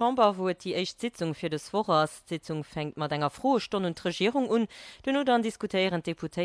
Chamber wo die echt Sitzung für das Vorratssitzung fängt mat enger frohe Stunde und Regierung un du nur dann diskutieren Deputé